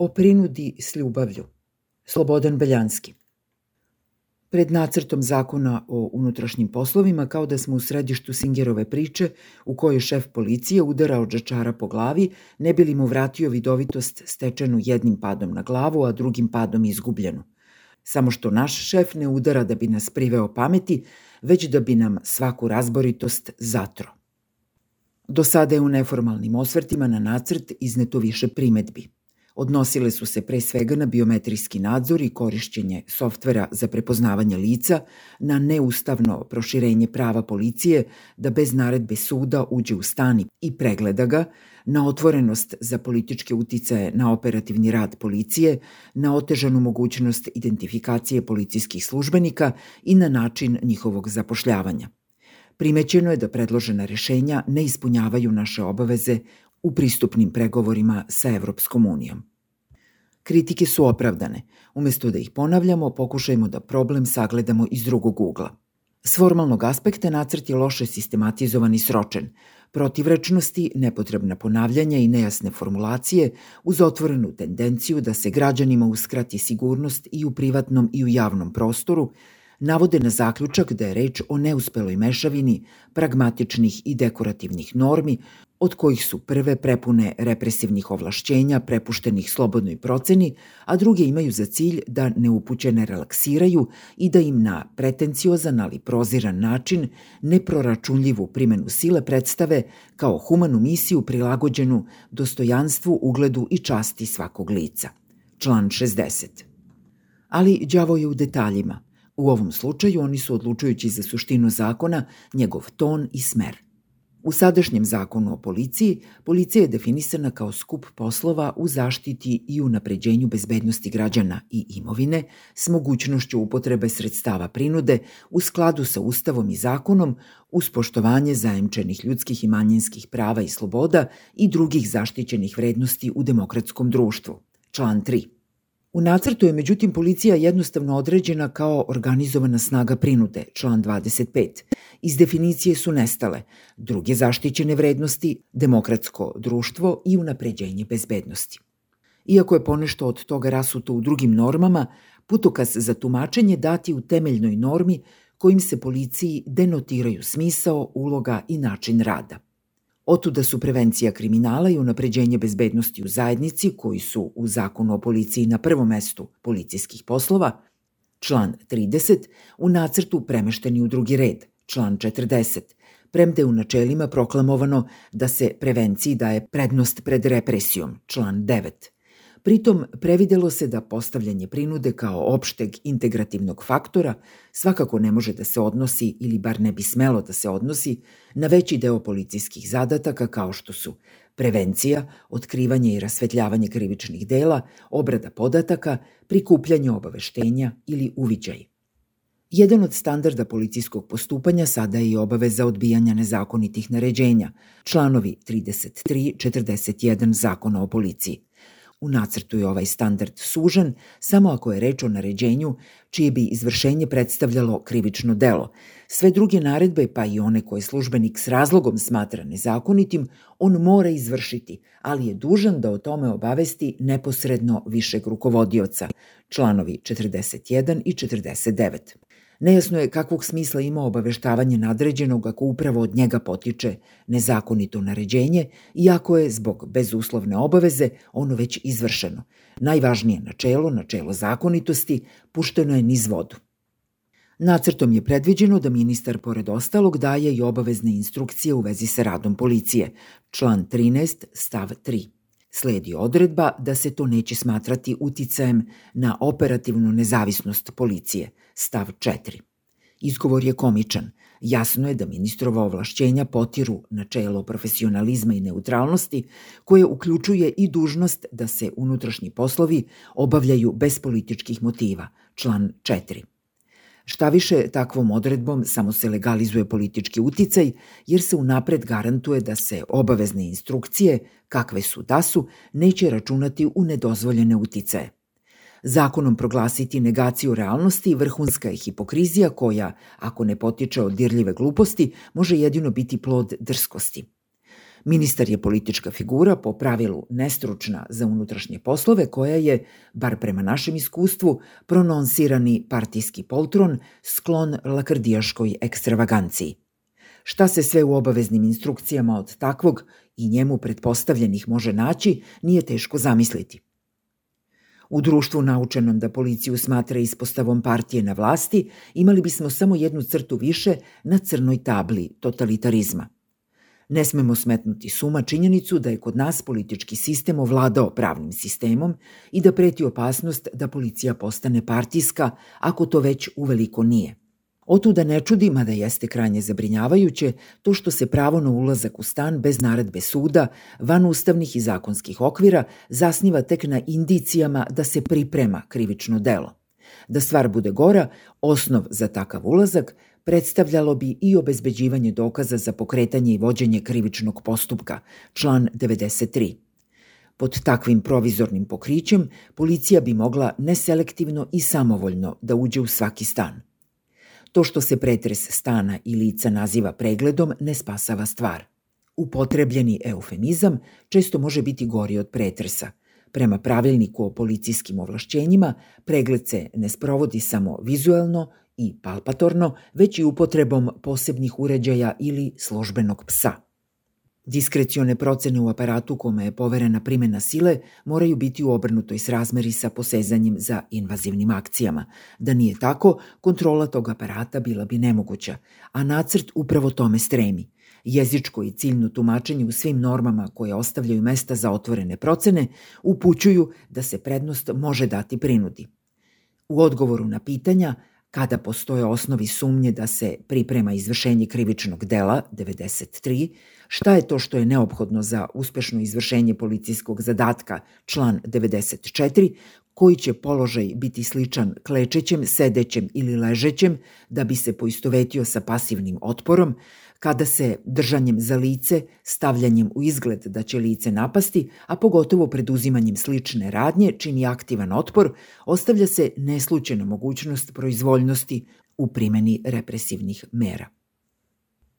O prinudi s ljubavlju. Slobodan Beljanski. Pred nacrtom zakona o unutrašnjim poslovima kao da smo u središtu Singerove priče u kojoj šef policije udara od džačara po glavi ne bi li mu vratio vidovitost stečenu jednim padom na glavu, a drugim padom izgubljenu. Samo što naš šef ne udara da bi nas priveo pameti, već da bi nam svaku razboritost zatro. Do sada je u neformalnim osvrtima na nacrt izneto više primetbi. Odnosile su se pre svega na biometrijski nadzor i korišćenje softvera za prepoznavanje lica, na neustavno proširenje prava policije da bez naredbe suda uđe u stan i pregleda ga, na otvorenost za političke uticaje na operativni rad policije, na otežanu mogućnost identifikacije policijskih službenika i na način njihovog zapošljavanja. Primećeno je da predložena rešenja ne ispunjavaju naše obaveze u pristupnim pregovorima sa Evropskom unijom. Kritike su opravdane. Umesto da ih ponavljamo, pokušajmo da problem sagledamo iz drugog ugla. S formalnog aspekta nacrt je loše sistematizovan i sročen. Protivrečnosti, nepotrebna ponavljanja i nejasne formulacije uz otvorenu tendenciju da se građanima uskrati sigurnost i u privatnom i u javnom prostoru, navode na zaključak da je reč o neuspeloj mešavini pragmatičnih i dekorativnih normi, od kojih su prve prepune represivnih ovlašćenja prepuštenih slobodnoj proceni, a druge imaju za cilj da neupućene relaksiraju i da im na pretenciozan ali proziran način neproračunljivu primenu sile predstave kao humanu misiju prilagođenu dostojanstvu, ugledu i časti svakog lica. Član 60. Ali đavo je u detaljima – U ovom slučaju oni su odlučujući za suštinu zakona, njegov ton i smer. U sadašnjem zakonu o policiji, policija je definisana kao skup poslova u zaštiti i unapređenju bezbednosti građana i imovine s mogućnošću upotrebe sredstava prinude u skladu sa Ustavom i zakonom uz poštovanje zajemčenih ljudskih i manjinskih prava i sloboda i drugih zaštićenih vrednosti u demokratskom društvu. Član 3. U nacrtu je međutim policija jednostavno određena kao organizovana snaga prinude, član 25. Iz definicije su nestale druge zaštićene vrednosti, demokratsko društvo i unapređenje bezbednosti. Iako je ponešto od toga rasuto u drugim normama, putokaz za tumačenje dati u temeljnoj normi kojim se policiji denotiraju smisao, uloga i način rada – Otuda su prevencija kriminala i unapređenje bezbednosti u zajednici, koji su u zakonu o policiji na prvom mestu policijskih poslova, član 30, u nacrtu premešteni u drugi red, član 40, premde u načelima proklamovano da se prevenciji daje prednost pred represijom, član 9, Pritom, previdelo se da postavljanje prinude kao opšteg integrativnog faktora svakako ne može da se odnosi, ili bar ne bi smelo da se odnosi, na veći deo policijskih zadataka kao što su prevencija, otkrivanje i rasvetljavanje krivičnih dela, obrada podataka, prikupljanje obaveštenja ili uviđaj. Jedan od standarda policijskog postupanja sada je i obaveza odbijanja nezakonitih naređenja, članovi 33-41 Zakona o policiji. U nacrtu je ovaj standard sužen samo ako je reč o naređenju čije bi izvršenje predstavljalo krivično delo. Sve druge naredbe, pa i one koje službenik s razlogom smatra nezakonitim, on mora izvršiti, ali je dužan da o tome obavesti neposredno višeg rukovodioca, članovi 41 i 49. Nejasno je kakvog smisla ima obaveštavanje nadređenog ako upravo od njega potiče nezakonito naređenje, iako je zbog bezuslovne obaveze ono već izvršeno. Najvažnije načelo, načelo zakonitosti, pušteno je niz vodu. Nacrtom je predviđeno da ministar pored ostalog daje i obavezne instrukcije u vezi sa radom policije, član 13, stav 3. Sledi odredba da se to neće smatrati uticajem na operativnu nezavisnost policije, stav 4. Izgovor je komičan. Jasno je da ministrova ovlašćenja potiru načelo profesionalizma i neutralnosti, koje uključuje i dužnost da se unutrašnji poslovi obavljaju bez političkih motiva, član 4. Šta više, takvom odredbom samo se legalizuje politički uticaj, jer se unapred garantuje da se obavezne instrukcije, kakve su da su, neće računati u nedozvoljene uticaje. Zakonom proglasiti negaciju realnosti vrhunska je hipokrizija koja, ako ne potiče od dirljive gluposti, može jedino biti plod drskosti. Ministar je politička figura, po pravilu nestručna za unutrašnje poslove, koja je, bar prema našem iskustvu, prononsirani partijski poltron sklon lakardijaškoj ekstravaganciji. Šta se sve u obaveznim instrukcijama od takvog i njemu pretpostavljenih može naći, nije teško zamisliti. U društvu naučenom da policiju smatra ispostavom partije na vlasti, imali bismo samo jednu crtu više na crnoj tabli totalitarizma. Ne smemo smetnuti suma činjenicu da je kod nas politički sistem ovladao pravnim sistemom i da preti opasnost da policija postane partijska, ako to već uveliko nije. Otuda ne čudi, mada jeste krajnje zabrinjavajuće, to što se pravo na ulazak u stan bez naredbe suda, van ustavnih i zakonskih okvira, zasniva tek na indicijama da se priprema krivično delo. Da stvar bude gora, osnov za takav ulazak predstavljalo bi i obezbeđivanje dokaza za pokretanje i vođenje krivičnog postupka, član 93. Pod takvim provizornim pokrićem policija bi mogla neselektivno i samovoljno da uđe u svaki stan – To što se pretres stana i lica naziva pregledom ne spasava stvar. Upotrebljeni eufemizam često može biti gori od pretresa. Prema pravilniku o policijskim ovlašćenjima, pregled se ne sprovodi samo vizuelno i palpatorno, već i upotrebom posebnih uređaja ili službenog psa. Diskrecione procene u aparatu kome je poverena primjena sile moraju biti u obrnutoj srazmeri sa posezanjem za invazivnim akcijama. Da nije tako, kontrola tog aparata bila bi nemoguća, a nacrt upravo tome stremi. Jezičko i ciljno tumačenje u svim normama koje ostavljaju mesta za otvorene procene upućuju da se prednost može dati prinudi. U odgovoru na pitanja kada postoje osnovi sumnje da se priprema izvršenje krivičnog dela 93, šta je to što je neophodno za uspešno izvršenje policijskog zadatka član 94, koji će položaj biti sličan klečećem, sedećem ili ležećem da bi se poistovetio sa pasivnim otporom, kada se držanjem za lice, stavljanjem u izgled da će lice napasti, a pogotovo preduzimanjem slične radnje čini aktivan otpor, ostavlja se neslučena mogućnost proizvoljnosti u primeni represivnih mera.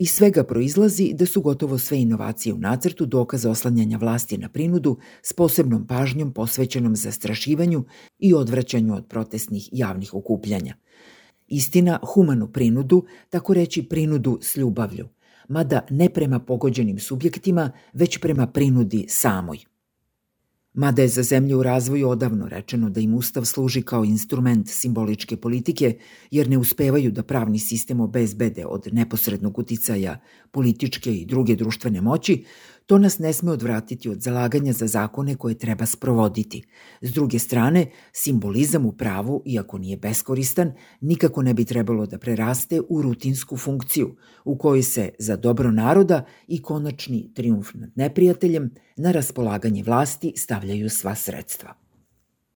Iz svega proizlazi da su gotovo sve inovacije u nacrtu dokaz oslanjanja vlasti na prinudu s posebnom pažnjom posvećenom zastrašivanju i odvraćanju od protestnih javnih okupljanja – Istina, humanu prinudu, tako reći prinudu s ljubavlju, mada ne prema pogođenim subjektima, već prema prinudi samoj. Mada je za zemlju u razvoju odavno rečeno da im ustav služi kao instrument simboličke politike, jer ne uspevaju da pravni sistem obezbede od neposrednog uticaja političke i druge društvene moći, To nas ne sme odvratiti od zalaganja za zakone koje treba sprovoditi. S druge strane, simbolizam u pravu, iako nije beskoristan, nikako ne bi trebalo da preraste u rutinsku funkciju, u kojoj se za dobro naroda i konačni triumf nad neprijateljem na raspolaganje vlasti stavljaju sva sredstva.